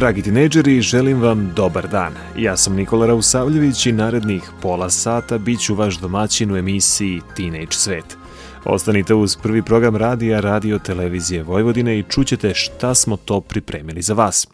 Dragi tinejdžeri, želim vam dobar dan. Ja sam Nikola Rausavljević i narednih pola sata bit ću vaš domaćin u emisiji Teenage Svet. Ostanite uz prvi program radija Radio Televizije Vojvodine i čućete šta smo to pripremili za vas.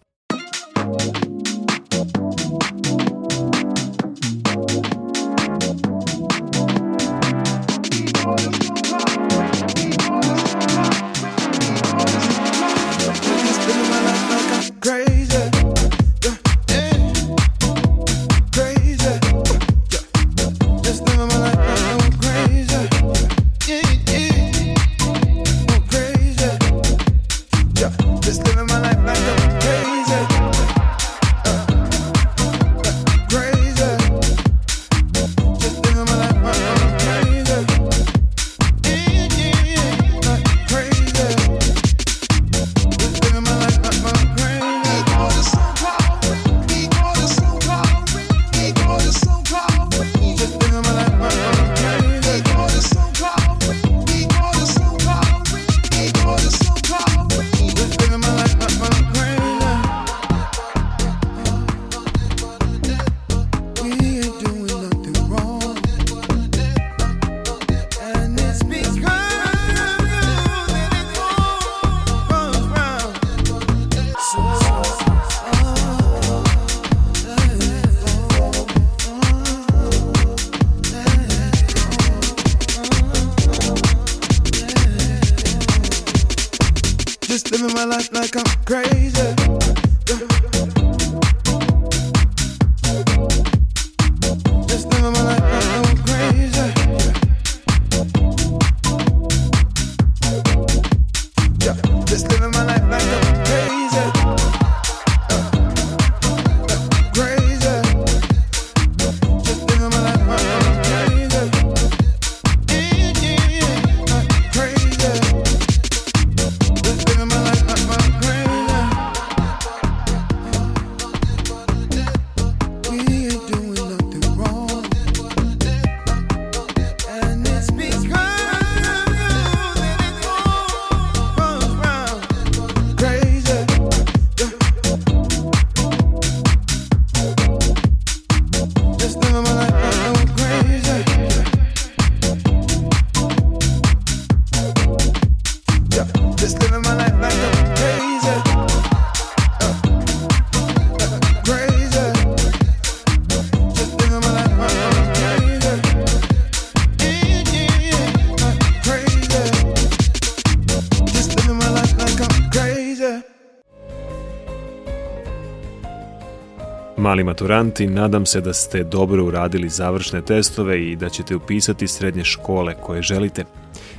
Mali maturanti, nadam se da ste dobro uradili završne testove i da ćete upisati srednje škole koje želite.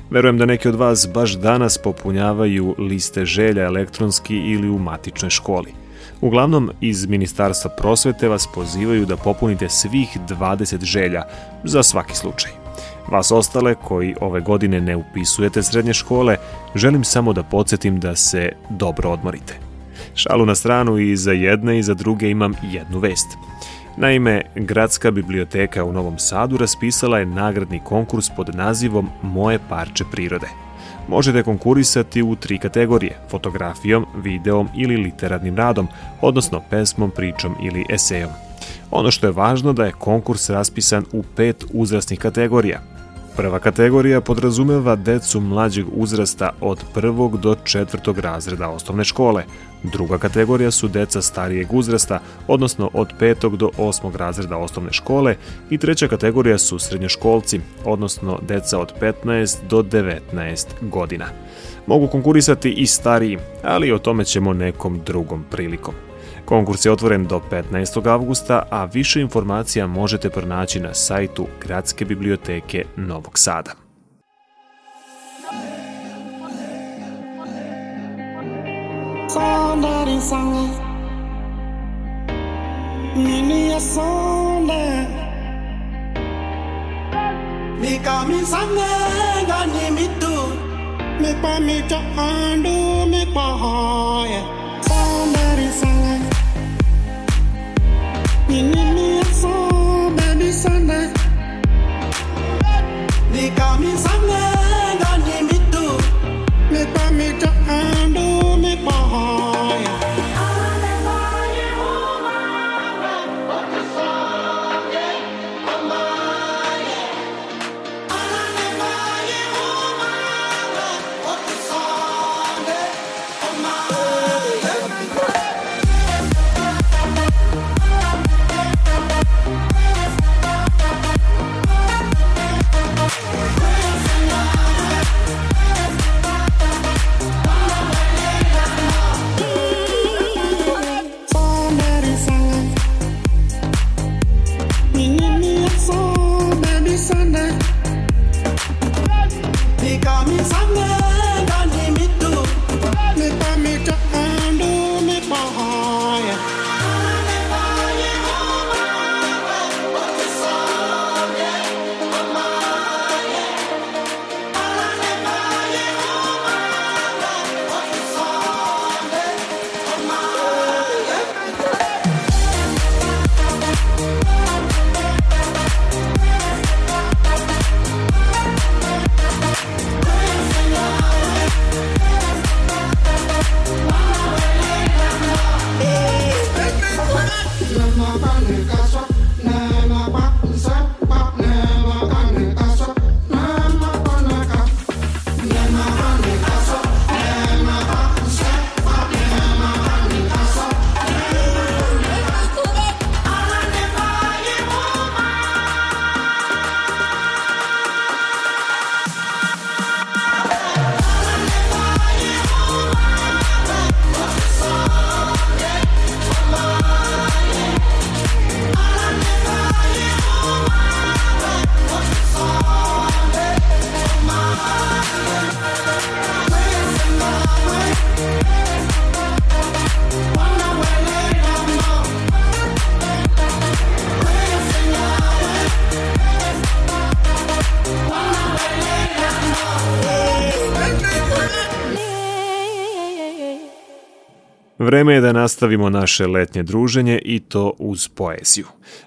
Verujem da neki od vas baš danas popunjavaju liste želja elektronski ili u matičnoj školi. Uglavnom, iz Ministarstva prosvete vas pozivaju da popunite svih 20 želja za svaki slučaj. Vas ostale koji ove godine ne upisujete srednje škole, želim samo da podsjetim da se dobro odmorite. Šalu na stranu i za jedne i za druge imam jednu vest. Naime, Gradska biblioteka u Novom Sadu raspisala je nagradni konkurs pod nazivom Moje parče prirode. Možete konkurisati u tri kategorije, fotografijom, videom ili literarnim radom, odnosno pesmom, pričom ili esejom. Ono što je važno da je konkurs raspisan u pet uzrasnih kategorija, Prva kategorija podrazumeva decu mlađeg uzrasta od prvog do četvrtog razreda osnovne škole. Druga kategorija su deca starijeg uzrasta, odnosno od petog do osmog razreda osnovne škole i treća kategorija su srednjoškolci, odnosno deca od 15 do 19 godina. Mogu konkurisati i stariji, ali o tome ćemo nekom drugom prilikom. Konkurs je otvoren do 15. avgusta, a više informacija možete pronaći na sajtu Gradske biblioteke Novog Sada. Sunday, Sunday. Mini a Sunday. Mi kami Sunday, gani mitu. Mi pa mi cha andu, mi pa hoye. Sunday, Sunday. Mini mi a Sunday, baby Sunday. Mi kami Sunday. Vreme je da nastavimo naše letnje druženje i to uz poeziju.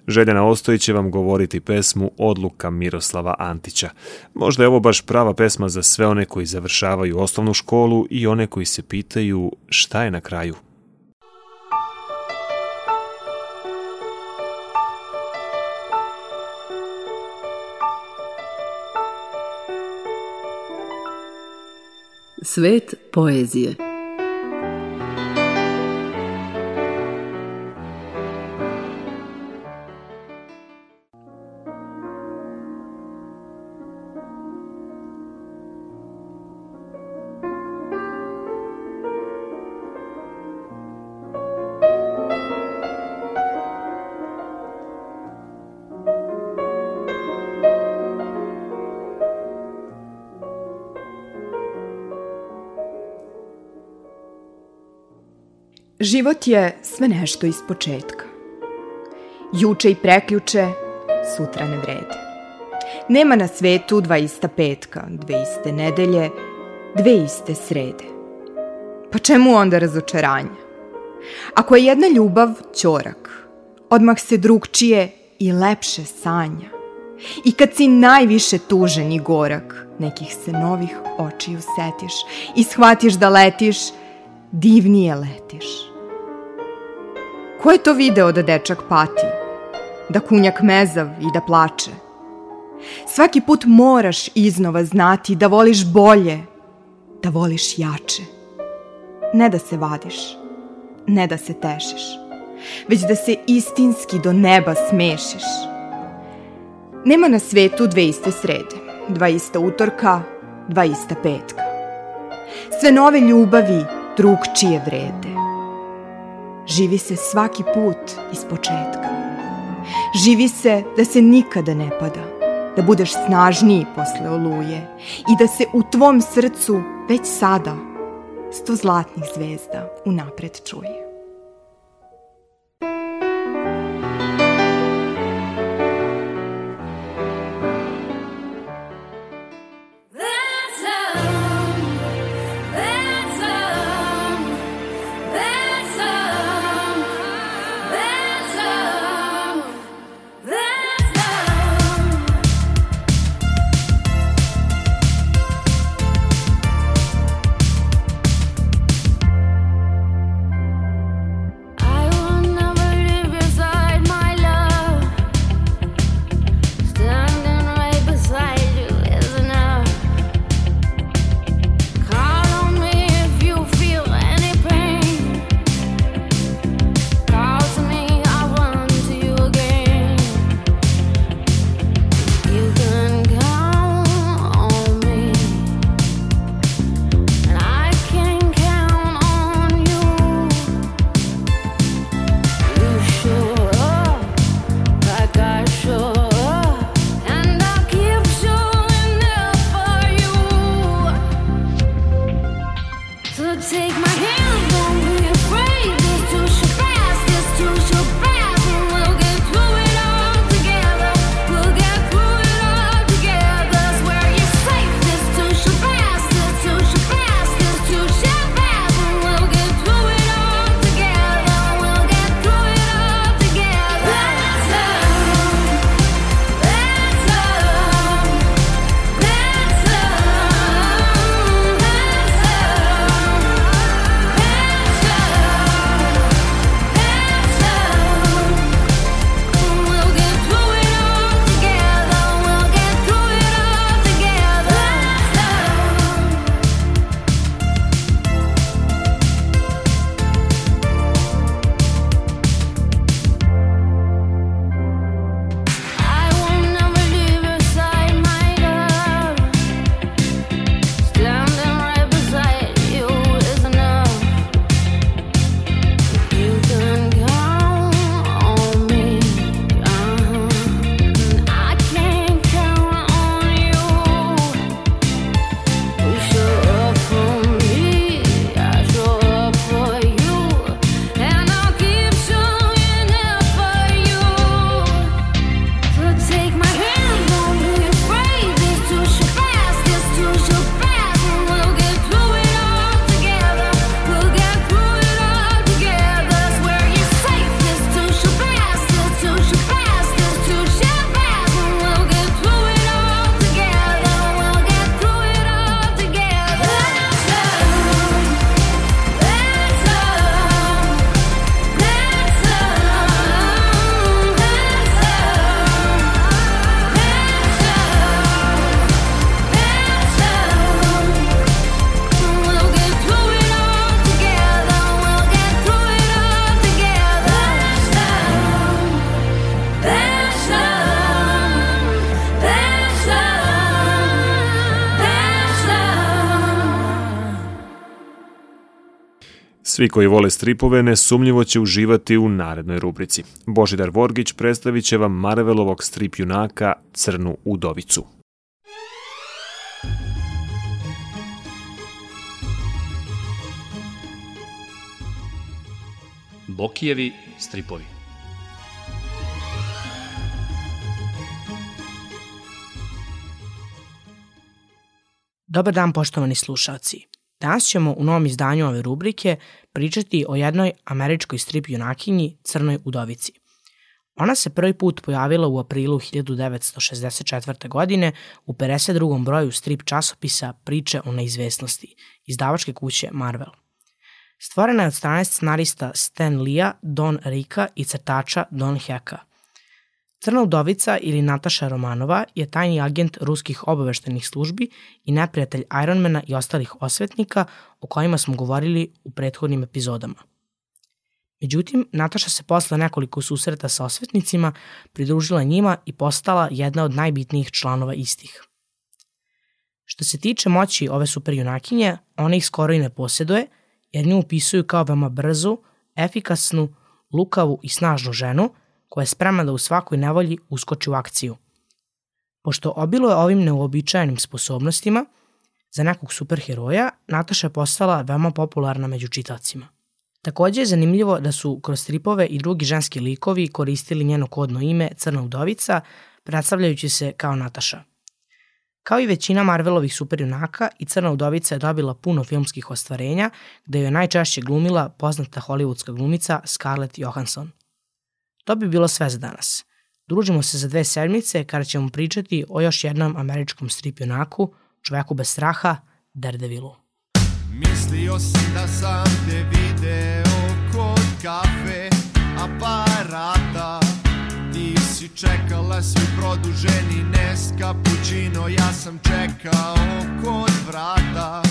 Željana Ostojić će vam govoriti pesmu Odluka Miroslava Antića. Možda je ovo baš prava pesma za sve one koji završavaju osnovnu školu i one koji se pitaju šta je na kraju. Svet poezije. Život je sve nešto iz početka. Juče i preključe, sutra ne vrede. Nema na svetu dva ista petka, dve iste nedelje, dve iste srede. Pa čemu onda razočaranje? Ako je jedna ljubav ćorak, odmah se drugčije i lepše sanja. I kad si najviše tužen i gorak, nekih se novih očiju setiš i shvatiš da letiš, divnije letiš. Ko je to video da dečak pati? Da kunjak mezav i da plače? Svaki put moraš iznova znati da voliš bolje, da voliš jače. Ne da se vadiš, ne da se tešiš, već da se istinski do neba smešiš. Nema na svetu dve iste srede, dva ista utorka, dva ista petka. Sve nove ljubavi drugčije vrede. Živi se svaki put iz početka. Živi se da se nikada ne pada, da budeš snažniji posle oluje i da se u tvom srcu već sada sto zlatnih zvezda unapred čuje. Svi koji vole stripove nesumnjivo će uživati u narednoj rubrici. Božidar Vorgić predstavit će vam Marvelovog strip junaka Crnu udovicu. Bokijevi stripovi Dobar dan poštovani slušalci. Danas ćemo u novom izdanju ove rubrike pričati o jednoj američkoj strip junakinji Crnoj udovici. Ona se prvi put pojavila u aprilu 1964. godine u 52. broju strip časopisa Priče o neizvesnosti, izdavačke kuće Marvel. Stvorena je od strane scenarista Stan Lee, Don Rika i crtača Don Heka – Crna udovica ili Nataša Romanova je tajni agent ruskih obaveštenih službi i neprijatelj Ironmana i ostalih osvetnika o kojima smo govorili u prethodnim epizodama. Međutim, Nataša se posle nekoliko susreta sa osvetnicima pridružila njima i postala jedna od najbitnijih članova istih. Što se tiče moći ove super junakinje, ona ih skoro i ne posjeduje, jer nju upisuju kao veoma brzu, efikasnu, lukavu i snažnu ženu – koja je spremna da u svakoj nevolji uskoči u akciju. Pošto obiluje ovim neuobičajenim sposobnostima, Za nekog superheroja Nataša je postala veoma popularna među čitacima. Takođe je zanimljivo da su kroz stripove i drugi ženski likovi koristili njeno kodno ime Crna udovica, predstavljajući se kao Nataša. Kao i većina Marvelovih superjunaka, i Crna udovica je dobila puno filmskih ostvarenja, gde je najčešće glumila poznata hollywoodska glumica Scarlett Johansson. To bi bilo sve za danas. Družimo se za dve sedmice kada ćemo pričati o još jednom američkom strip junaku, čoveku bez straha, Daredevilu. Mislio sam da sam te video kod kafe aparata Ti si čekala svi produženi nes kapućino Ja sam čekao kod vrata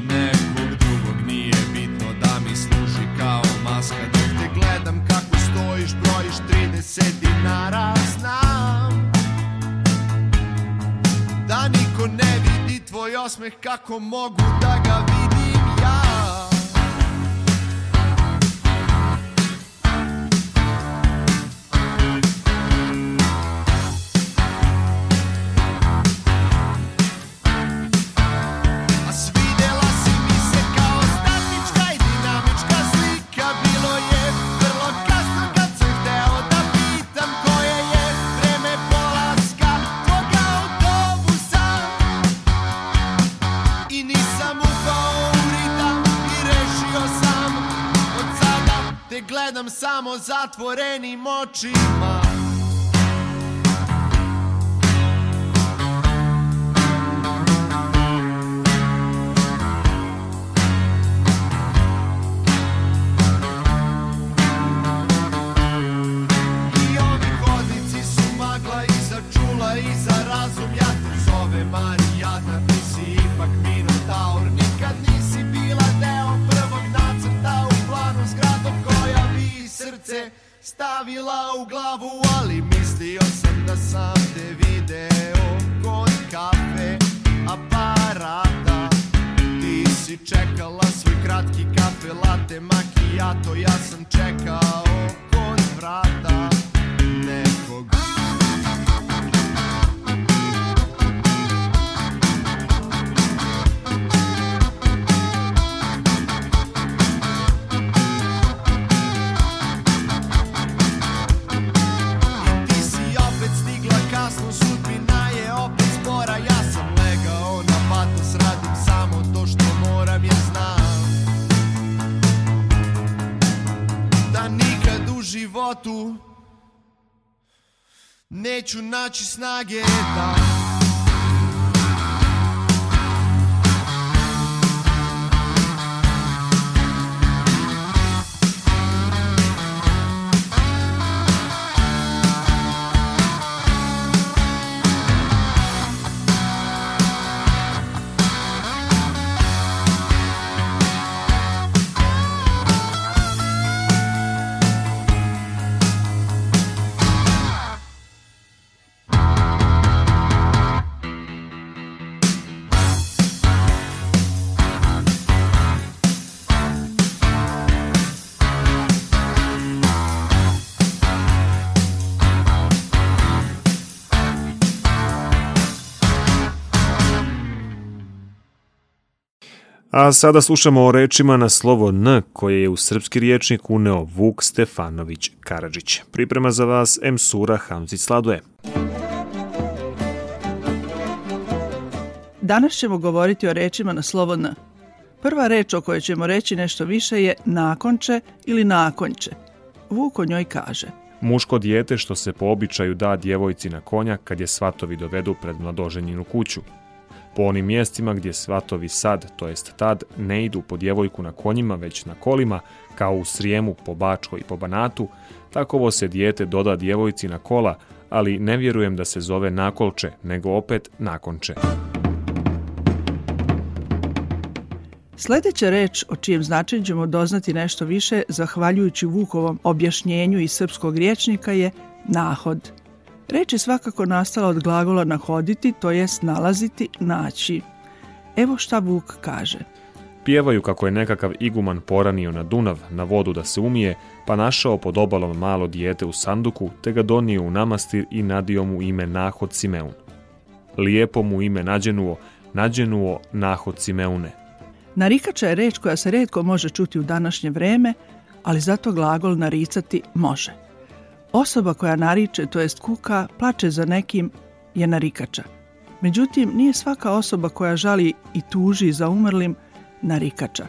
Nekog drugog nije bitno da mi služi kao maska Dok te gledam stojiš, brojiš 30 dinara Znam da niko ne vidi tvoj osmeh Kako mogu da ga vidim ja zatvorenim očima stavila u glavu Ali mislio sam da sam te video kod kafe aparata. Ti si čekala svoj kratki kafe latte macchiato Ja neću naći snage da A sada slušamo o rečima na slovo N koje je u srpski riječnik uneo Vuk Stefanović Karadžić. Priprema za vas M. Sura Hamzić Sladuje. Danas ćemo govoriti o rečima na slovo N. Prva reč o kojoj ćemo reći nešto više je nakonče ili nakonče. Vuk o njoj kaže. Muško dijete što se po običaju da djevojci na konja kad je svatovi dovedu pred mladoženjinu kuću. Po onim mjestima gdje svatovi sad, to jest tad, ne idu po djevojku na konjima, već na kolima, kao u Srijemu, po Bačkoj i po Banatu, takovo se dijete doda djevojci na kola, ali ne vjerujem da se zove nakolče, nego opet nakonče. Sljedeća reč o čijem značenju ćemo doznati nešto više zahvaljujući Vukovom objašnjenju iz srpskog riječnika je nahod. Reč je svakako nastala od glagola nahoditi, to jest nalaziti, naći. Evo šta Vuk kaže. Pjevaju kako je nekakav iguman poranio na Dunav, na vodu da se umije, pa našao pod obalom malo dijete u sanduku, te ga donio u namastir i nadio mu ime Nahod Simeun. Lijepo mu ime nađenuo, nađenuo nahod Simeune. Narikača je reč koja se redko može čuti u današnje vreme, ali zato glagol naricati može. Osoba koja nariče, to jest kuka, plače za nekim, je narikača. Međutim, nije svaka osoba koja žali i tuži za umrlim narikača.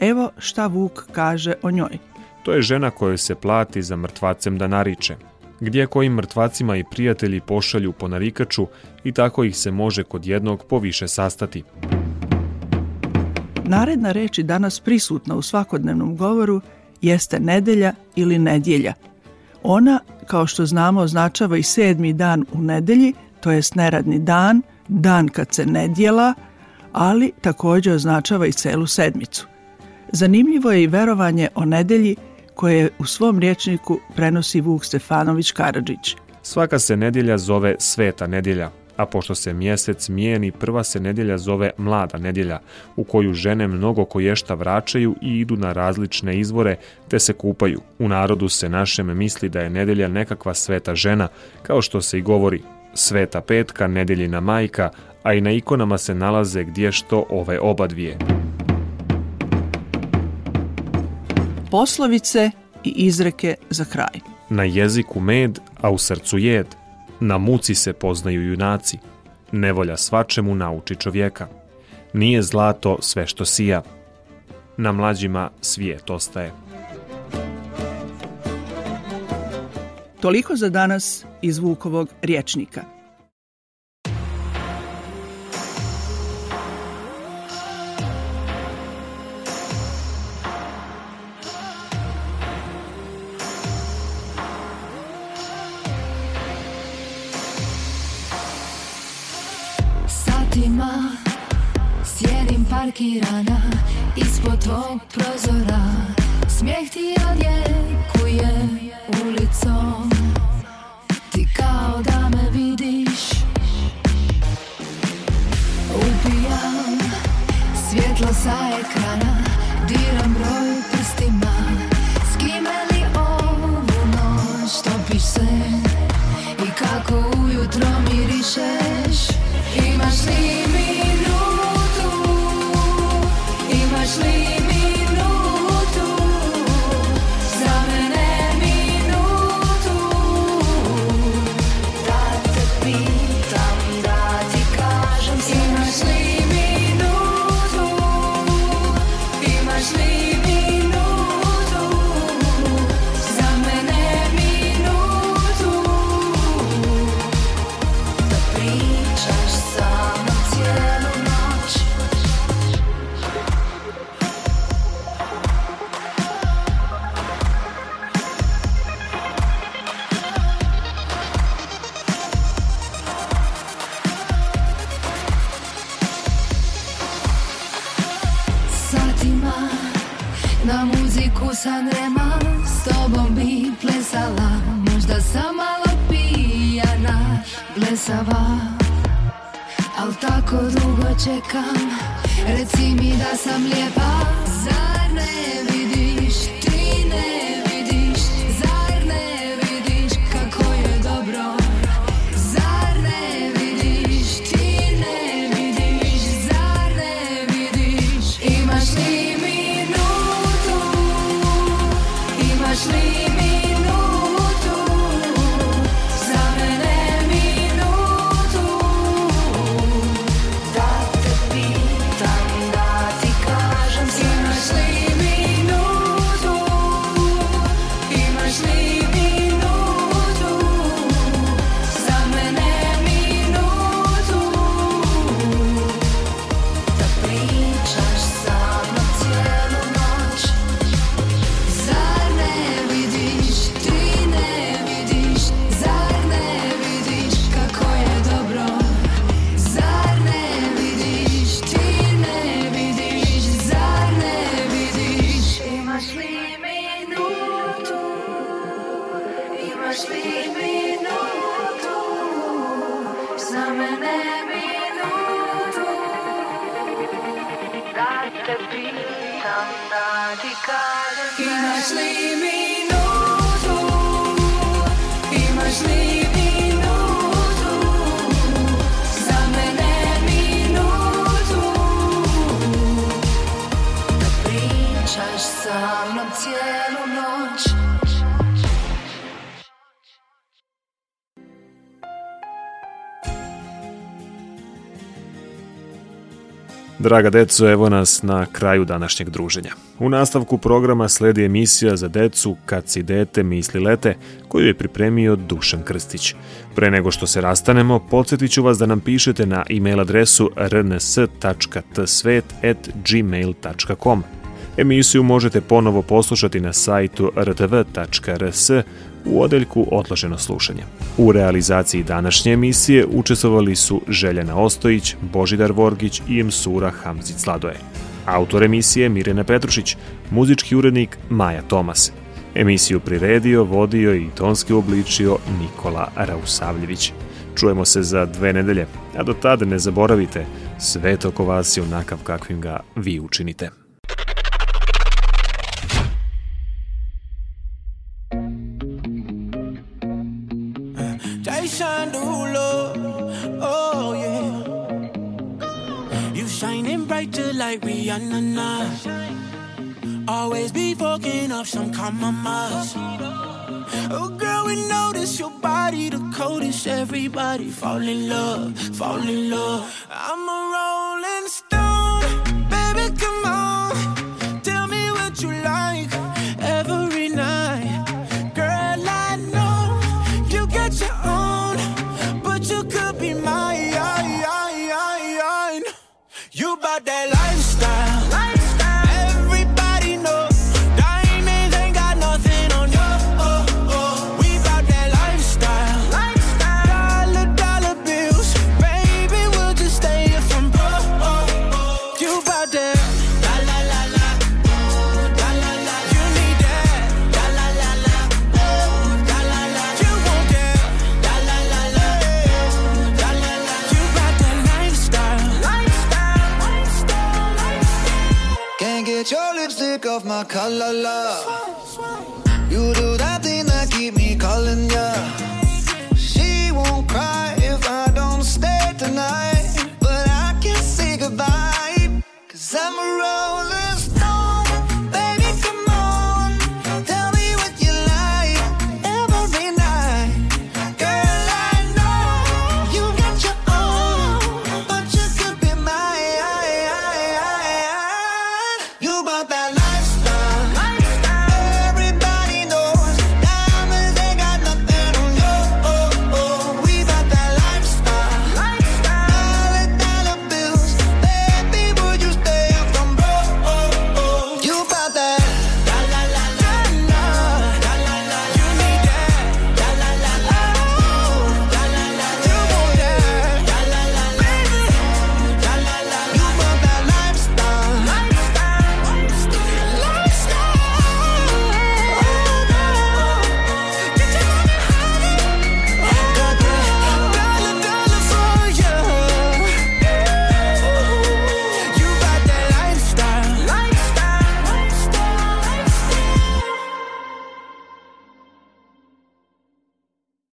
Evo šta Vuk kaže o njoj. To je žena kojoj se plati za mrtvacem da nariče. Gdje kojim mrtvacima i prijatelji pošalju po narikaču i tako ih se može kod jednog poviše sastati. Naredna reč i danas prisutna u svakodnevnom govoru jeste nedelja ili nedjelja. Ona, kao što znamo, označava i sedmi dan u nedelji, to jest neradni dan, dan kad se nedjela, ali također označava i celu sedmicu. Zanimljivo je i verovanje o nedelji koje u svom riječniku prenosi Vuk Stefanović Karadžić. Svaka se nedjelja zove Sveta nedjelja, a pošto se mjesec mijeni, prva se nedjelja zove Mlada nedjelja, u koju žene mnogo koješta vraćaju i idu na različne izvore te se kupaju. U narodu se našem misli da je nedjelja nekakva sveta žena, kao što se i govori Sveta petka, nedjeljina majka, a i na ikonama se nalaze gdje što ove oba dvije. Poslovice i izreke za kraj. Na jeziku med, a u srcu jed. Na muci se poznaju junaci. Nevolja svačemu nauči čovjeka. Nije zlato sve što sija. Na mlađima svijet ostaje. Toliko za danas iz Vukovog riječnika. Parkirana ispod tvog prozora. Smijeh ti odjekuje ulicom. Ti kao da me vidiš. Upijam svjetlo sa ekrana Diram broj prstima. S kime li ovu noć topiš se? I kako ujutro mirišeš come Draga deco, evo nas na kraju današnjeg druženja. U nastavku programa sledi emisija za decu Kad si dete misli lete, koju je pripremio Dušan Krstić. Pre nego što se rastanemo, podsjetit ću vas da nam pišete na e-mail adresu rns.tsvet.gmail.com. Emisiju možete ponovo poslušati na sajtu rtv.rs u odeljku Odloženo slušanje. U realizaciji današnje emisije učestvovali su Željana Ostojić, Božidar Vorgić i Msura Hamzic Sladoje. Autor emisije Mirjana Petrušić, muzički urednik Maja Tomas. Emisiju priredio, vodio i tonski obličio Nikola Rausavljević. Čujemo se za dve nedelje, a do tada ne zaboravite, svet oko vas je onakav kakvim ga vi učinite. Like Rihanna now. Always be fucking up some compromise. Oh girl, we notice your body the coldest. Everybody fall in love, fall in love. I'm a rolling stone, baby, come on. Tell me what you like kalala